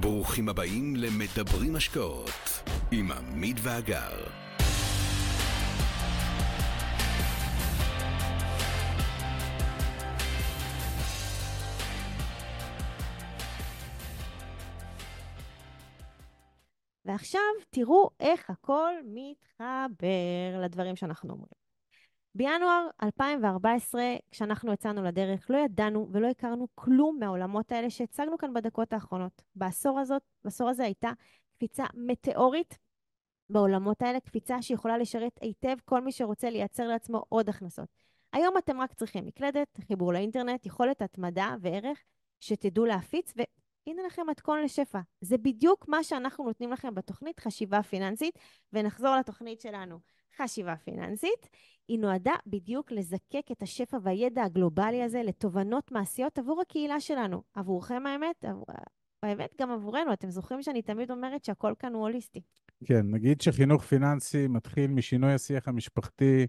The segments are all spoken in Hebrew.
ברוכים הבאים למדברים השקעות עם עמית ואגר. ועכשיו תראו איך הכל מתחבר לדברים שאנחנו אומרים. בינואר 2014, כשאנחנו יצאנו לדרך, לא ידענו ולא הכרנו כלום מהעולמות האלה שהצגנו כאן בדקות האחרונות. בעשור, הזאת, בעשור הזה הייתה קפיצה מטאורית בעולמות האלה, קפיצה שיכולה לשרת היטב כל מי שרוצה לייצר לעצמו עוד הכנסות. היום אתם רק צריכים מקלדת, חיבור לאינטרנט, יכולת התמדה וערך שתדעו להפיץ, והנה לכם מתכון לשפע. זה בדיוק מה שאנחנו נותנים לכם בתוכנית חשיבה פיננסית, ונחזור לתוכנית שלנו. חשיבה פיננסית, היא נועדה בדיוק לזקק את השפע והידע הגלובלי הזה לתובנות מעשיות עבור הקהילה שלנו. עבורכם האמת, עבור... האמת גם עבורנו. אתם זוכרים שאני תמיד אומרת שהכל כאן הוא הוליסטי. כן, נגיד שחינוך פיננסי מתחיל משינוי השיח המשפחתי,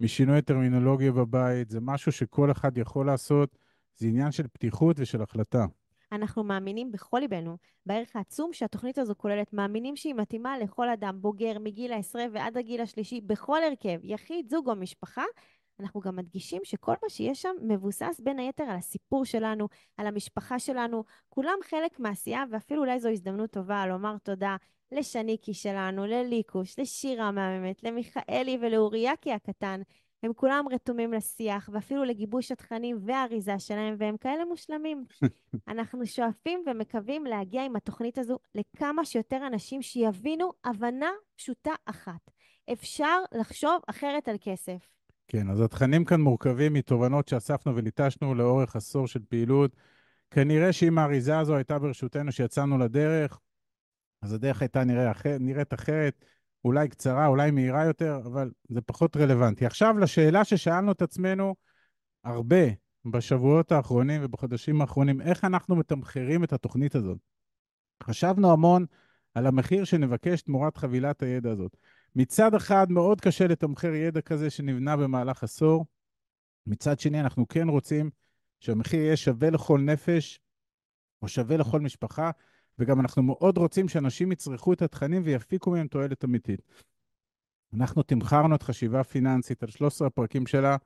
משינוי הטרמינולוגיה בבית, זה משהו שכל אחד יכול לעשות, זה עניין של פתיחות ושל החלטה. אנחנו מאמינים בכל ליבנו בערך העצום שהתוכנית הזו כוללת, מאמינים שהיא מתאימה לכל אדם בוגר מגיל העשרה ועד הגיל השלישי, בכל הרכב, יחיד, זוג או משפחה. אנחנו גם מדגישים שכל מה שיש שם מבוסס בין היתר על הסיפור שלנו, על המשפחה שלנו, כולם חלק מהעשייה, ואפילו אולי זו הזדמנות טובה לומר תודה לשניקי שלנו, לליקוש, לשירה המהממת, למיכאלי ולאוריאקי הקטן, הם כולם רתומים לשיח, ואפילו לגיבוש התכנים והאריזה שלהם, והם כאלה מושלמים. אנחנו שואפים ומקווים להגיע עם התוכנית הזו לכמה שיותר אנשים שיבינו הבנה פשוטה אחת. אפשר לחשוב אחרת על כסף. כן, אז התכנים כאן מורכבים מתובנות שאספנו וליטשנו לאורך עשור של פעילות. כנראה שאם האריזה הזו הייתה ברשותנו שיצאנו לדרך, אז הדרך הייתה נראה אחר, נראית אחרת. אולי קצרה, אולי מהירה יותר, אבל זה פחות רלוונטי. עכשיו לשאלה ששאלנו את עצמנו הרבה בשבועות האחרונים ובחודשים האחרונים, איך אנחנו מתמחרים את התוכנית הזאת? חשבנו המון על המחיר שנבקש תמורת חבילת הידע הזאת. מצד אחד, מאוד קשה לתמחר ידע כזה שנבנה במהלך עשור. מצד שני, אנחנו כן רוצים שהמחיר יהיה שווה לכל נפש או שווה לכל משפחה, וגם אנחנו מאוד רוצים שאנשים יצרכו את התכנים ויפיקו מהם תועלת אמיתית. אנחנו תמכרנו את חשיבה פיננסית על 13 הפרקים שלה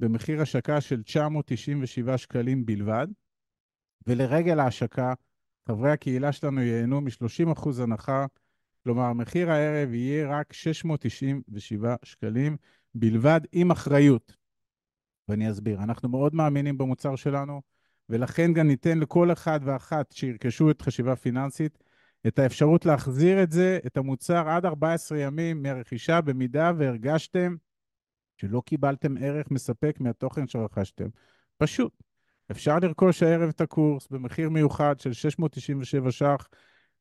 במחיר השקה של 997 שקלים בלבד, ולרגל ההשקה, חברי הקהילה שלנו ייהנו מ-30% הנחה, כלומר, מחיר הערב יהיה רק 697 שקלים בלבד עם אחריות. ואני אסביר, אנחנו מאוד מאמינים במוצר שלנו, ולכן גם ניתן לכל אחד ואחת שירכשו את חשיבה פיננסית את האפשרות להחזיר את זה, את המוצר, עד 14 ימים מהרכישה, במידה והרגשתם שלא קיבלתם ערך מספק מהתוכן שרכשתם. פשוט. אפשר לרכוש הערב את הקורס במחיר מיוחד של 697 ש"ח,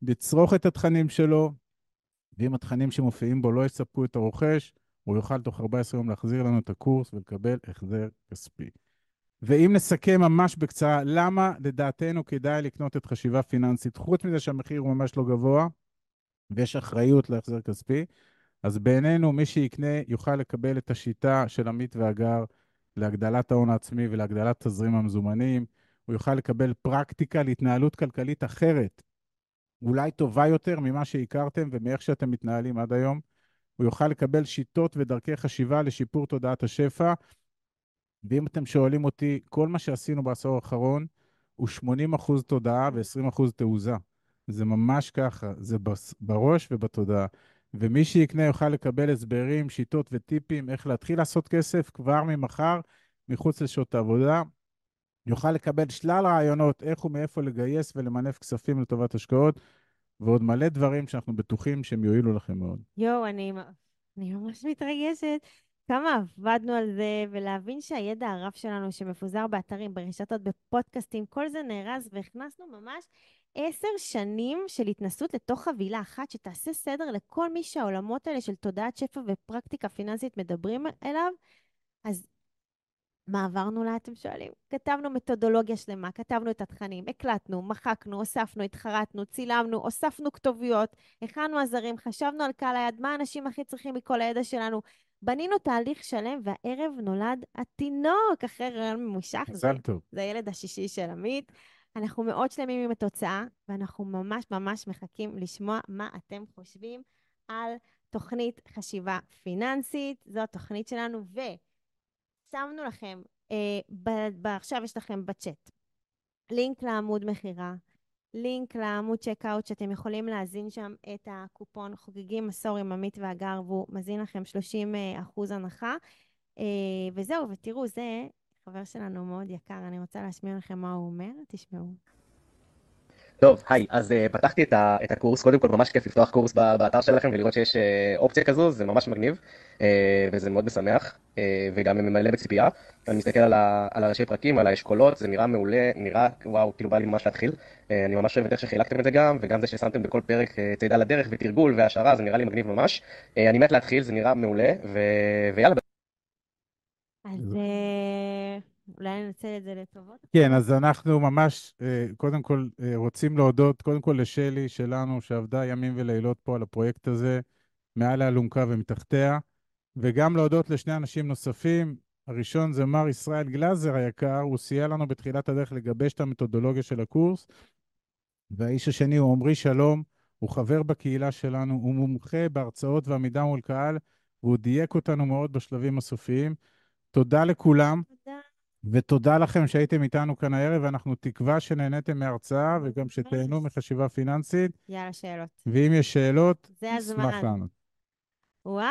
לצרוך את התכנים שלו, ואם התכנים שמופיעים בו לא יספקו את הרוכש, הוא יוכל תוך 14 יום להחזיר לנו את הקורס ולקבל החזר כספי. ואם נסכם ממש בקצרה, למה לדעתנו כדאי לקנות את חשיבה פיננסית, חוץ מזה שהמחיר הוא ממש לא גבוה, ויש אחריות להחזר כספי, אז בעינינו מי שיקנה יוכל לקבל את השיטה של עמית והגר להגדלת ההון העצמי ולהגדלת תזרים המזומנים, הוא יוכל לקבל פרקטיקה להתנהלות כלכלית אחרת, אולי טובה יותר ממה שהכרתם ומאיך שאתם מתנהלים עד היום. הוא יוכל לקבל שיטות ודרכי חשיבה לשיפור תודעת השפע, ואם אתם שואלים אותי, כל מה שעשינו בעשור האחרון הוא 80% תודעה ו-20% תעוזה. זה ממש ככה, זה בראש ובתודעה. ומי שיקנה יוכל לקבל הסברים, שיטות וטיפים איך להתחיל לעשות כסף כבר ממחר, מחוץ לשעות העבודה. יוכל לקבל שלל רעיונות איך ומאיפה לגייס ולמנף כספים לטובת השקעות, ועוד מלא דברים שאנחנו בטוחים שהם יועילו לכם מאוד. יואו, אני, אני ממש מתרגשת. כמה עבדנו על זה, ולהבין שהידע הרב שלנו שמפוזר באתרים, ברשתות, בפודקאסטים, כל זה נארז, והכנסנו ממש עשר שנים של התנסות לתוך חבילה אחת, שתעשה סדר לכל מי שהעולמות האלה של תודעת שפע ופרקטיקה פיננסית מדברים אליו. אז מה עברנו לה, אתם שואלים? כתבנו מתודולוגיה שלמה, כתבנו את התכנים, הקלטנו, מחקנו, הוספנו, התחרטנו, צילמנו, הוספנו כתוביות, הכנו עזרים, חשבנו על קהל היד, מה האנשים הכי צריכים מכל הידע שלנו, בנינו תהליך שלם, והערב נולד התינוק אחרי רעיון ממושך. מזל טוב. זה הילד השישי של עמית. אנחנו מאוד שלמים עם התוצאה, ואנחנו ממש ממש מחכים לשמוע מה אתם חושבים על תוכנית חשיבה פיננסית. זו התוכנית שלנו, ושמנו לכם, אה, ב- ב- עכשיו יש לכם בצ'אט, לינק לעמוד מכירה, לינק לעמוד צ'קאוט שאתם יכולים להזין שם את הקופון חוגגים עשור עם עמית והגר, והוא מזין לכם 30 אה, אחוז הנחה. אה, וזהו, ותראו, זה חבר שלנו מאוד יקר, אני רוצה להשמיע לכם מה הוא אומר, תשמעו. טוב, היי, אז uh, פתחתי את, ה, את הקורס, קודם כל ממש כיף לפתוח קורס באתר שלכם ולראות שיש uh, אופציה כזו, זה ממש מגניב, uh, וזה מאוד משמח, uh, וגם ממלא בציפייה. אני מסתכל על, ה, על הראשי פרקים, על האשכולות, זה נראה מעולה, נראה, וואו, כאילו בא לי ממש להתחיל. Uh, אני ממש אוהב את איך שחילקתם את זה גם, וגם זה ששמתם בכל פרק uh, צידה לדרך ותרגול והשערה, זה נראה לי מגניב ממש. Uh, אני מת להתחיל, זה נראה מעולה, ו, ויאללה. אז אולי ננצל את זה לטובות? כן, אז אנחנו ממש, אה, קודם כל, אה, רוצים להודות, קודם כל לשלי שלנו, שעבדה ימים ולילות פה על הפרויקט הזה, מעל האלונקה ומתחתיה, וגם להודות לשני אנשים נוספים. הראשון זה מר ישראל גלאזר היקר, הוא סייע לנו בתחילת הדרך לגבש את המתודולוגיה של הקורס, והאיש השני הוא עמרי שלום, הוא חבר בקהילה שלנו, הוא מומחה בהרצאות ועמידה מול קהל, והוא דייק אותנו מאוד בשלבים הסופיים. תודה לכולם. תודה. ותודה לכם שהייתם איתנו כאן הערב, ואנחנו תקווה שנהניתם מההרצאה וגם שתהנו מחשיבה פיננסית. יאללה, שאלות. ואם יש שאלות, נשמח. לענות. וואו,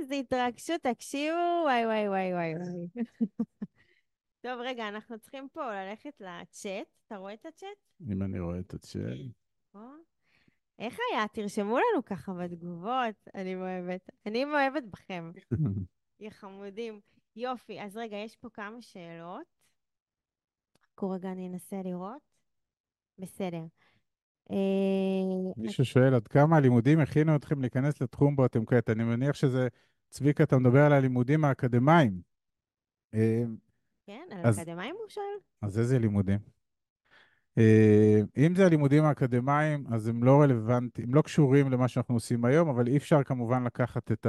איזה התרגשות, תקשיבו, וואי, וואי, וואי, וואי. טוב, רגע, אנחנו צריכים פה ללכת לצ'אט. אתה רואה את הצ'אט? אם אני רואה את הצ'אט. איך היה? תרשמו לנו ככה בתגובות, אני מאוהבת. אני מאוהבת בכם, יא חמודים. יופי, אז רגע, יש פה כמה שאלות. חכו רגע, אני אנסה לראות. בסדר. אה, מישהו שואל עד כמה הלימודים הכינו אתכם להיכנס לתחום בו אתם כעת. אני מניח שזה, צביקה, אתה מדבר על הלימודים האקדמיים. אה, כן, על אז- אקדמאים הוא שואל? אז איזה לימודים? אה, אם זה הלימודים האקדמיים, אז הם לא רלוונטיים, הם לא קשורים למה שאנחנו עושים היום, אבל אי אפשר כמובן לקחת את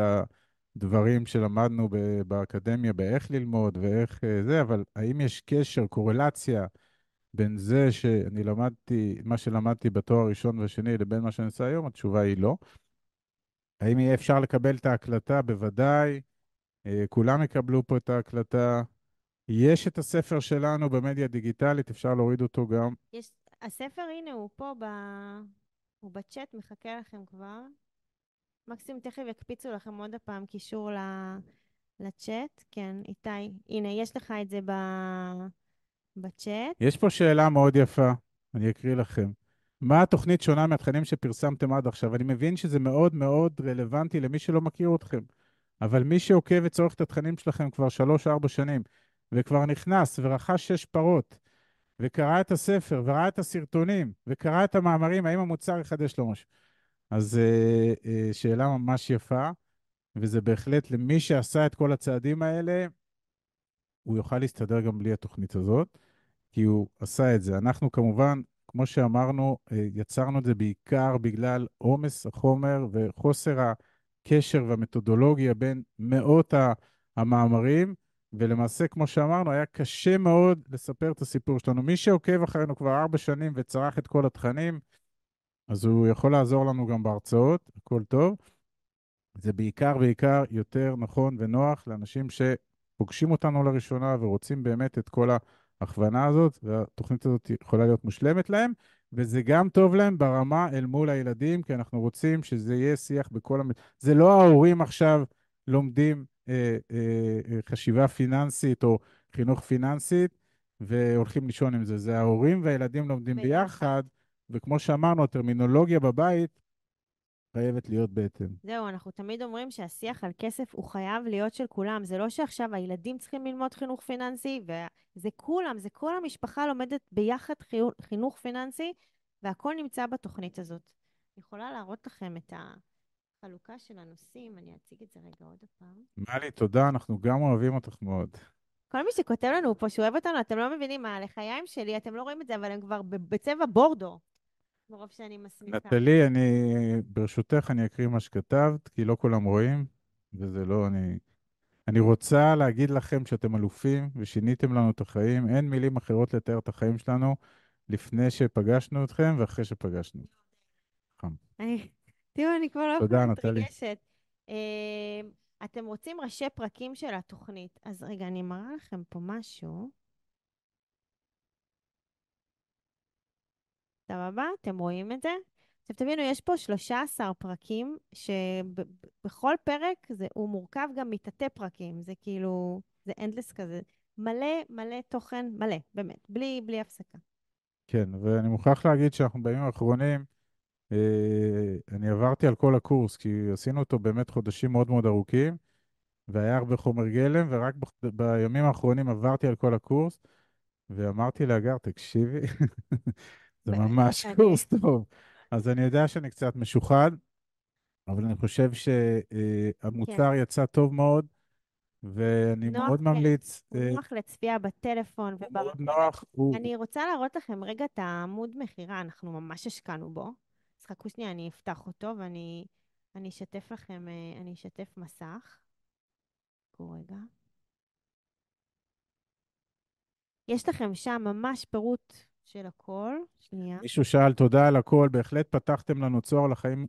הדברים שלמדנו באקדמיה, באיך ללמוד ואיך אה, זה, אבל האם יש קשר, קורלציה בין זה שאני למדתי, מה שלמדתי בתואר הראשון והשני לבין מה שאני עושה היום? התשובה היא לא. האם יהיה אפשר לקבל את ההקלטה? בוודאי. אה, כולם יקבלו פה את ההקלטה. יש את הספר שלנו במדיה דיגיטלית, אפשר להוריד אותו גם. יש... הספר, הנה, הוא פה ב... הוא בצ'אט, מחכה לכם כבר. מקסימום תכף יקפיצו לכם עוד הפעם קישור ל... לצ'אט. כן, איתי, הנה, יש לך את זה ב... בצ'אט. יש פה שאלה מאוד יפה, אני אקריא לכם. מה התוכנית שונה מהתכנים שפרסמתם עד עכשיו? אני מבין שזה מאוד מאוד רלוונטי למי שלא מכיר אתכם, אבל מי שעוקב וצורך את התכנים שלכם כבר שלוש-ארבע שנים, וכבר נכנס ורכש שש פרות, וקרא את הספר, וראה את הסרטונים, וקרא את המאמרים, האם המוצר יחדש לו משהו? אז אה, אה, שאלה ממש יפה, וזה בהחלט למי שעשה את כל הצעדים האלה, הוא יוכל להסתדר גם בלי התוכנית הזאת, כי הוא עשה את זה. אנחנו כמובן, כמו שאמרנו, אה, יצרנו את זה בעיקר בגלל עומס החומר וחוסר הקשר והמתודולוגיה בין מאות המאמרים, ולמעשה, כמו שאמרנו, היה קשה מאוד לספר את הסיפור שלנו. מי שעוקב אחרינו כבר ארבע שנים וצרך את כל התכנים, אז הוא יכול לעזור לנו גם בהרצאות, הכל טוב. זה בעיקר, בעיקר יותר נכון ונוח לאנשים שפוגשים אותנו לראשונה ורוצים באמת את כל ההכוונה הזאת, והתוכנית הזאת יכולה להיות מושלמת להם, וזה גם טוב להם ברמה אל מול הילדים, כי אנחנו רוצים שזה יהיה שיח בכל המ... זה לא ההורים עכשיו לומדים אה, אה, אה, חשיבה פיננסית או חינוך פיננסית והולכים לישון עם זה, זה ההורים והילדים לומדים ביחד. ביחד, וכמו שאמרנו, הטרמינולוגיה בבית חייבת להיות בהתאם. זהו, אנחנו תמיד אומרים שהשיח על כסף הוא חייב להיות של כולם. זה לא שעכשיו הילדים צריכים ללמוד חינוך פיננסי, וזה כולם, זה כל המשפחה לומדת ביחד חינוך פיננסי, והכל נמצא בתוכנית הזאת. אני יכולה להראות לכם את החלוקה של הנושאים, אני אציג את זה רגע עוד פעם. מלי, תודה, אנחנו גם אוהבים אותך מאוד. כל מי שכותב לנו פה שהוא אוהב אותנו, אתם לא מבינים מה, הלחיים שלי, אתם לא רואים את זה, אבל הם כבר בצבע בורדו, מרוב שאני מסמיקה. נטלי, אני, ברשותך, אני אקריא מה שכתבת, כי לא כולם רואים, וזה לא, אני... אני רוצה להגיד לכם שאתם אלופים ושיניתם לנו את החיים. אין מילים אחרות לתאר את החיים שלנו. לפני שפגשנו אתכם ואחרי שפגשנו. חם. אני- תראו, אני כבר לא יכולה נטלי. מתרגשת. אה, אתם רוצים ראשי פרקים של התוכנית. אז רגע, אני מראה לכם פה משהו. סבבה? אתם רואים את זה? עכשיו תבינו, יש פה 13 פרקים, שבכל פרק זה, הוא מורכב גם מתתי פרקים. זה כאילו, זה אנדלס כזה. מלא מלא תוכן, מלא, באמת, בלי, בלי הפסקה. כן, ואני מוכרח להגיד שאנחנו בימים האחרונים, אה, אני עברתי על כל הקורס, כי עשינו אותו באמת חודשים מאוד מאוד ארוכים, והיה הרבה חומר גלם, ורק ב- בימים האחרונים עברתי על כל הקורס, ואמרתי להגר, תקשיבי, זה ממש קורס טוב. אז אני יודע שאני קצת משוחד, אבל אני חושב שהמוצר יצא טוב מאוד, ואני נוח, מאוד כן. ממליץ, אה, נוח לצפייה בטלפון. מאוד נוח, הוא... אני רוצה להראות לכם רגע את העמוד מכירה, אנחנו ממש השקענו בו. אז חכו שנייה, אני אפתח אותו ואני אני אשתף לכם, אה, אני אשתף מסך. חכו רגע. יש לכם שם ממש פירוט של הכל. שנייה. מישהו שאל, תודה על הכל, בהחלט פתחתם לנו צוהר לחיים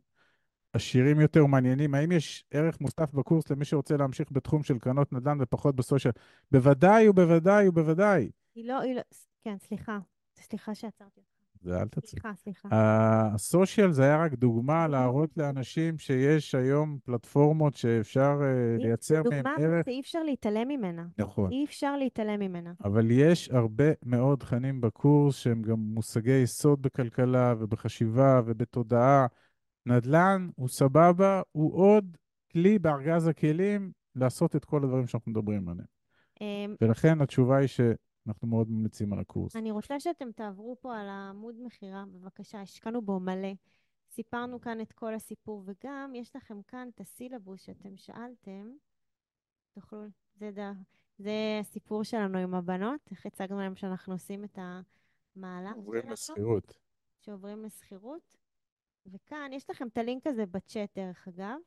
עשירים יותר ומעניינים. האם יש ערך מוסף בקורס למי שרוצה להמשיך בתחום של קרנות נדל"ן ופחות בסושיאל? בוודאי ובוודאי ובוודאי. היא לא, היא לא, כן, סליחה. סליחה שעצרתי. זה אל תצליח. סליחה, סליחה. הסושיאל זה היה רק דוגמה להראות לאנשים שיש היום פלטפורמות שאפשר אה, לייצר דוגמה מהן ערך. שאי אפשר להתעלם ממנה. נכון. אי אפשר להתעלם ממנה. אבל יש הרבה מאוד תכנים בקורס שהם גם מושגי יסוד בכלכלה ובחשיבה ובתודעה. נדל"ן הוא סבבה, הוא עוד כלי בארגז הכלים לעשות את כל הדברים שאנחנו מדברים עליהם. אמ, ולכן התשובה היא שאנחנו מאוד ממליצים על הקורס. אני רוצה שאתם תעברו פה על העמוד מכירה, בבקשה, השקענו בו מלא. סיפרנו כאן את כל הסיפור, וגם יש לכם כאן את הסילבוס שאתם שאלתם. תוכלו, זה, ד... זה הסיפור שלנו עם הבנות, איך הצגנו להם שאנחנו עושים את המהלך עוברים שלנו, לשכירות. שעוברים לשכירות. וכאן יש לכם את הלינק הזה בצ'אט, דרך אגב.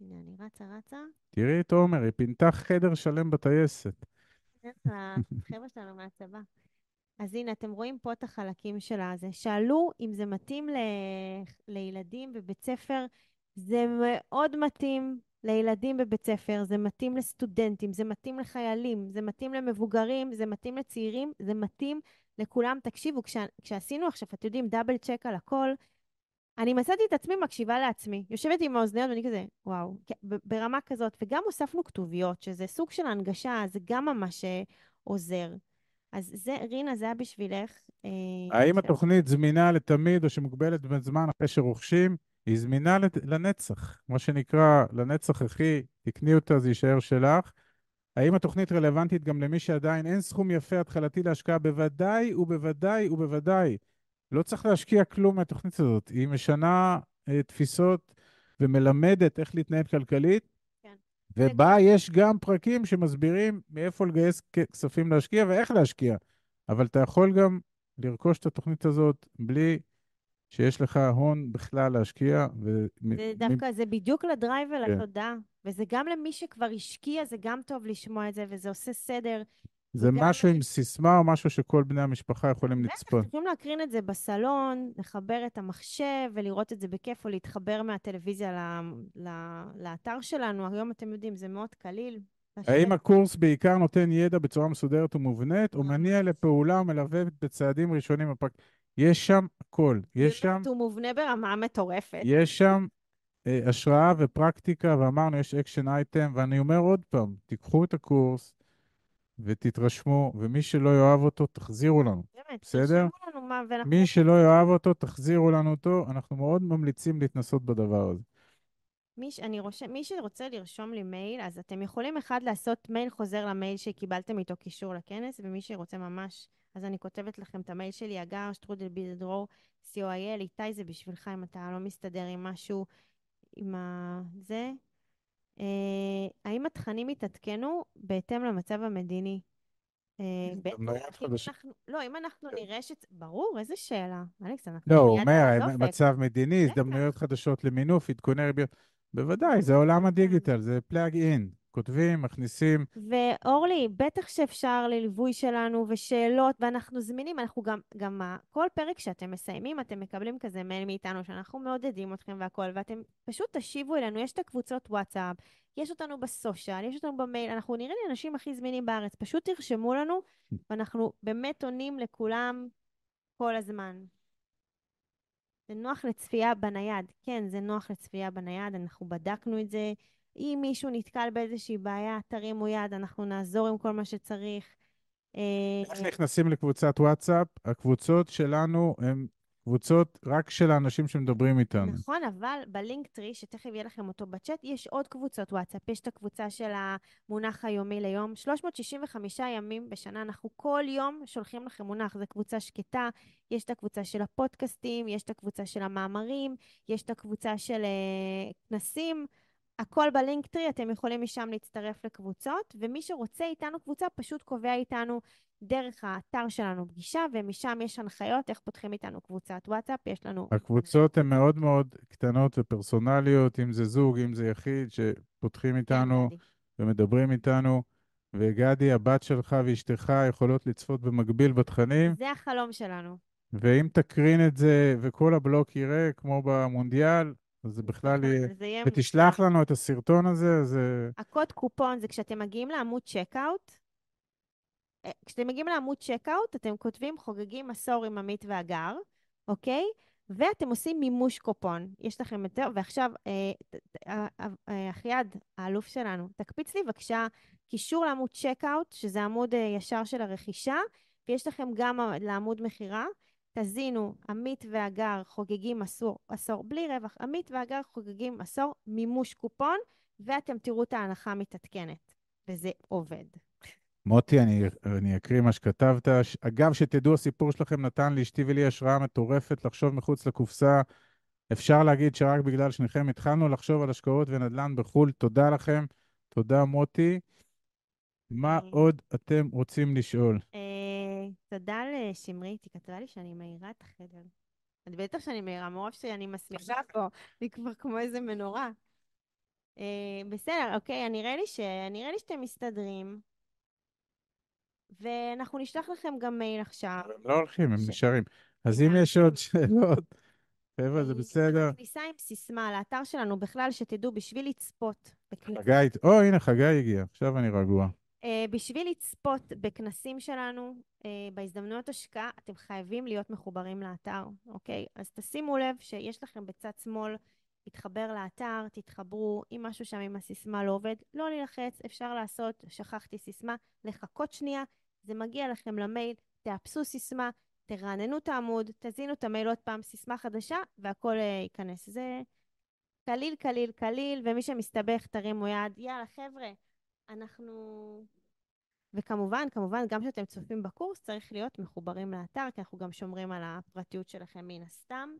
הנה, אני רצה, רצה. תראי את עומר, היא פינתה חדר שלם בטייסת. זה החבר'ה שלנו מהצבא. אז הנה, אתם רואים פה את החלקים של הזה. שאלו אם זה מתאים ל... לילדים בבית ספר. זה מאוד מתאים לילדים בבית ספר, זה מתאים לסטודנטים, זה מתאים לחיילים, זה מתאים למבוגרים, זה מתאים לצעירים, זה מתאים לכולם. תקשיבו, כש... כשעשינו עכשיו, אתם יודעים, דאבל צ'ק על הכל, אני מצאתי את עצמי מקשיבה לעצמי. יושבת עם האוזניות ואני כזה, וואו, ברמה כזאת. וגם הוספנו כתוביות, שזה סוג של הנגשה, זה גם ממש אה, עוזר. אז זה, רינה, זה היה בשבילך. אה, האם התוכנית זמינה לתמיד או שמוגבלת בזמן אחרי שרוכשים? היא זמינה לנצח, מה שנקרא, לנצח אחי, תקני אותה, זה יישאר שלך. האם התוכנית רלוונטית גם למי שעדיין אין סכום יפה התחלתי להשקעה? בוודאי ובוודאי ובוודאי. לא צריך להשקיע כלום מהתוכנית הזאת. היא משנה אה, תפיסות ומלמדת איך להתנהל כלכלית. כן. ובה יש גם פרקים שמסבירים מאיפה לגייס כספים להשקיע ואיך להשקיע. אבל אתה יכול גם לרכוש את התוכנית הזאת בלי שיש לך הון בכלל להשקיע. ו... זה מ- דווקא, זה בדיוק ל drive כן. ולתודעה. וזה גם למי שכבר השקיע, זה גם טוב לשמוע את זה, וזה עושה סדר. זה וגם- משהו עם סיסמה או משהו שכל בני המשפחה יכולים בטח, לצפות. אתם יכולים להקרין את זה בסלון, לחבר את המחשב ולראות את זה בכיף, או להתחבר מהטלוויזיה ל- ל- לאתר שלנו. היום אתם יודעים, זה מאוד קליל. האם הקורס בעיקר נותן ידע בצורה מסודרת ומובנית, או מניע לפעולה ומלווה בצעדים ראשונים בפרק? יש שם הכל. יש שם, הוא מובנה ברמה מטורפת. יש שם אה, השראה ופרקטיקה, ואמרנו, יש action item, ואני אומר עוד פעם, תיקחו את הקורס ותתרשמו, ומי שלא יאהב אותו, תחזירו לנו. באמת, בסדר? לנו מה, ואנחנו... מי שלא יאהב אותו, תחזירו לנו אותו. אנחנו מאוד ממליצים להתנסות בדבר הזה. מי, ש... רושם, מי שרוצה לרשום לי מייל, אז אתם יכולים אחד לעשות מייל חוזר למייל שקיבלתם איתו קישור לכנס, ומי שרוצה ממש, אז אני כותבת לכם את המייל שלי, הגר, שטרודל בידדרור, co.il, איתי זה בשבילך אם אתה לא מסתדר עם משהו, עם ה... זה. אה, האם התכנים יתעדכנו בהתאם למצב המדיני? אה, בעצם. אנחנו- לא, אם אנחנו נראה ש... ברור, איזה שאלה. אלכס, אנחנו לא, הוא אומר. מצב מדיני. הזדמנויות חדשות למינוף, עדכוני ריביות. בוודאי, זה עולם הדיגיטל, זה פלאג אין. כותבים, מכניסים. ואורלי, בטח שאפשר לליווי שלנו ושאלות, ואנחנו זמינים, אנחנו גם, גם ה- כל פרק שאתם מסיימים, אתם מקבלים כזה מייל מאיתנו, שאנחנו מעודדים אתכם והכול, ואתם פשוט תשיבו אלינו, יש את הקבוצות וואטסאפ, יש אותנו בסושיאל, יש אותנו במייל, אנחנו נראה לי האנשים הכי זמינים בארץ, פשוט תרשמו לנו, ואנחנו באמת עונים לכולם כל הזמן. זה נוח לצפייה בנייד. כן, זה נוח לצפייה בנייד, אנחנו בדקנו את זה. אם מישהו נתקל באיזושהי בעיה, תרימו יד, אנחנו נעזור עם כל מה שצריך. אה, איך נכנסים לקבוצת וואטסאפ? הקבוצות שלנו הן קבוצות רק של האנשים שמדברים איתנו. נכון, אבל בלינקטרי, שתכף יהיה לכם אותו בצ'אט, יש עוד קבוצות וואטסאפ. יש את הקבוצה של המונח היומי ליום. 365 ימים בשנה, אנחנו כל יום שולחים לכם מונח. זו קבוצה שקטה, יש את הקבוצה של הפודקאסטים, יש את הקבוצה של המאמרים, יש את הקבוצה של אה, כנסים. הכל בלינקטרי, אתם יכולים משם להצטרף לקבוצות, ומי שרוצה איתנו קבוצה פשוט קובע איתנו דרך האתר שלנו פגישה, ומשם יש הנחיות איך פותחים איתנו קבוצת וואטסאפ. יש לנו... הקבוצות הן מאוד מאוד קטנות ופרסונליות, אם זה זוג, אם זה יחיד, שפותחים איתנו כן, גדי. ומדברים איתנו. וגדי, הבת שלך ואשתך יכולות לצפות במקביל בתכנים, זה החלום שלנו. ואם תקרין את זה וכל הבלוק יראה, כמו במונדיאל, אז זה בכלל יהיה... זה יהיה... ותשלח לנו את הסרטון הזה, אז... אה, הקוד קופון זה כשאתם מגיעים לעמוד checkout, אה, כשאתם מגיעים לעמוד checkout, אתם כותבים חוגגים עשור עם עמית והגר, אוקיי? ואתם עושים מימוש קופון. יש לכם יותר, ועכשיו, אה, אחייד, האלוף שלנו, תקפיץ לי בבקשה קישור לעמוד צ'קאוט, שזה עמוד ישר של הרכישה, ויש לכם גם לעמוד מכירה. תזינו, עמית והגר חוגגים עשור, עשור בלי רווח, עמית והגר חוגגים עשור, מימוש קופון, ואתם תראו את ההנחה מתעדכנת, וזה עובד. מוטי, אני, אני אקריא מה שכתבת. אגב, שתדעו, הסיפור שלכם נתן לאשתי ולי השראה מטורפת לחשוב מחוץ לקופסה. אפשר להגיד שרק בגלל שניכם התחלנו לחשוב על השקעות ונדל"ן בחו"ל. תודה לכם. תודה, מוטי. מה אה. עוד אתם רוצים לשאול? אה, תודה לשמרית, היא כתבה לי שאני מאירה את החדר. את בטח שאני מאירה, מרוב שאני מסמיכה פה, אני כבר כמו איזה מנורה. אה, בסדר, אוקיי, נראה לי, ש... נראה לי שאתם מסתדרים. ואנחנו נשלח לכם גם מייל עכשיו. הם לא הולכים, הם ש- נשארים. אז אם יש עוד שאלות, חבר'ה, זה אה, בסדר. כניסה עם סיסמה לאתר שלנו, בכלל, שתדעו, בשביל לצפות חגי, או, הנה, חגי הגיע, עכשיו אני רגוע. Uh, בשביל לצפות בכנסים שלנו, uh, בהזדמנויות השקעה, אתם חייבים להיות מחוברים לאתר, אוקיי? אז תשימו לב שיש לכם בצד שמאל, תתחבר לאתר, תתחברו, אם משהו שם עם הסיסמה לא עובד, לא להילחץ, אפשר לעשות, שכחתי סיסמה, לחכות שנייה, זה מגיע לכם למייל, תאפסו סיסמה, תרעננו את העמוד, תזינו את המייל עוד פעם, סיסמה חדשה, והכל uh, ייכנס. זה קליל, קליל, קליל, ומי שמסתבך, תרימו יד. יאללה, חבר'ה. אנחנו... וכמובן, כמובן, גם כשאתם צופים בקורס, צריך להיות מחוברים לאתר, כי אנחנו גם שומרים על הפרטיות שלכם מן הסתם.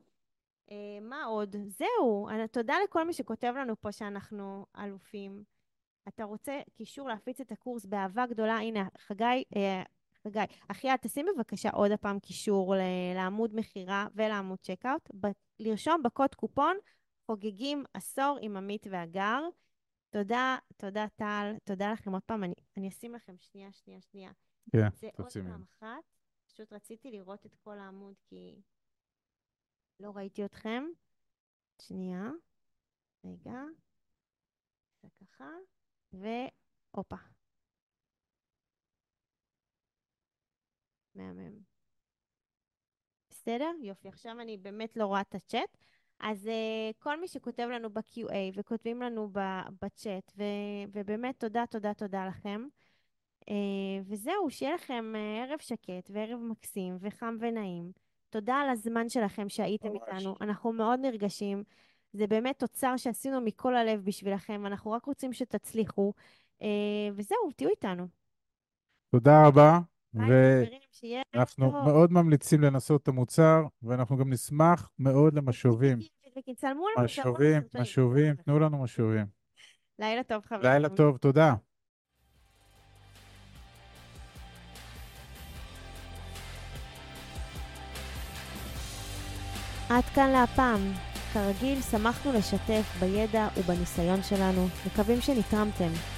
אה, מה עוד? זהו, אני- תודה לכל מי שכותב לנו פה שאנחנו אלופים. אתה רוצה קישור להפיץ את הקורס באהבה גדולה? הנה, חגי, אה, חגי, אחיה, תשים בבקשה עוד הפעם קישור לעמוד מכירה ולעמוד צ'קאוט. ב- לרשום בקוד קופון חוגגים עשור עם עמית והגר. תודה, תודה טל, תודה לכם עוד פעם. אני, אני אשים לכם שנייה, שנייה, שנייה. כן, זה עוד. פעם אחת. פשוט רציתי לראות את כל העמוד כי לא ראיתי אתכם. שנייה. רגע. ככה. והופה. מהמם. בסדר? יופי. עכשיו אני באמת לא רואה את הצ'אט. אז uh, כל מי שכותב לנו ב-QA וכותבים לנו בצ'אט, ו- ובאמת תודה, תודה, תודה לכם. Uh, וזהו, שיהיה לכם uh, ערב שקט וערב מקסים וחם ונעים. תודה על הזמן שלכם שהייתם ממש. איתנו. אנחנו מאוד נרגשים. זה באמת תוצר שעשינו מכל הלב בשבילכם, ואנחנו רק רוצים שתצליחו. Uh, וזהו, תהיו איתנו. תודה רבה, ואנחנו. מאוד ממליצים לנסות את המוצר, ואנחנו גם נשמח מאוד למשובים. משובים. משובים, תנו לנו משובים. לילה טוב, חברים. לילה טוב, תודה. עד כאן להפעם. כרגיל, שמחנו לשתף בידע ובניסיון שלנו. מקווים שנתרמתם.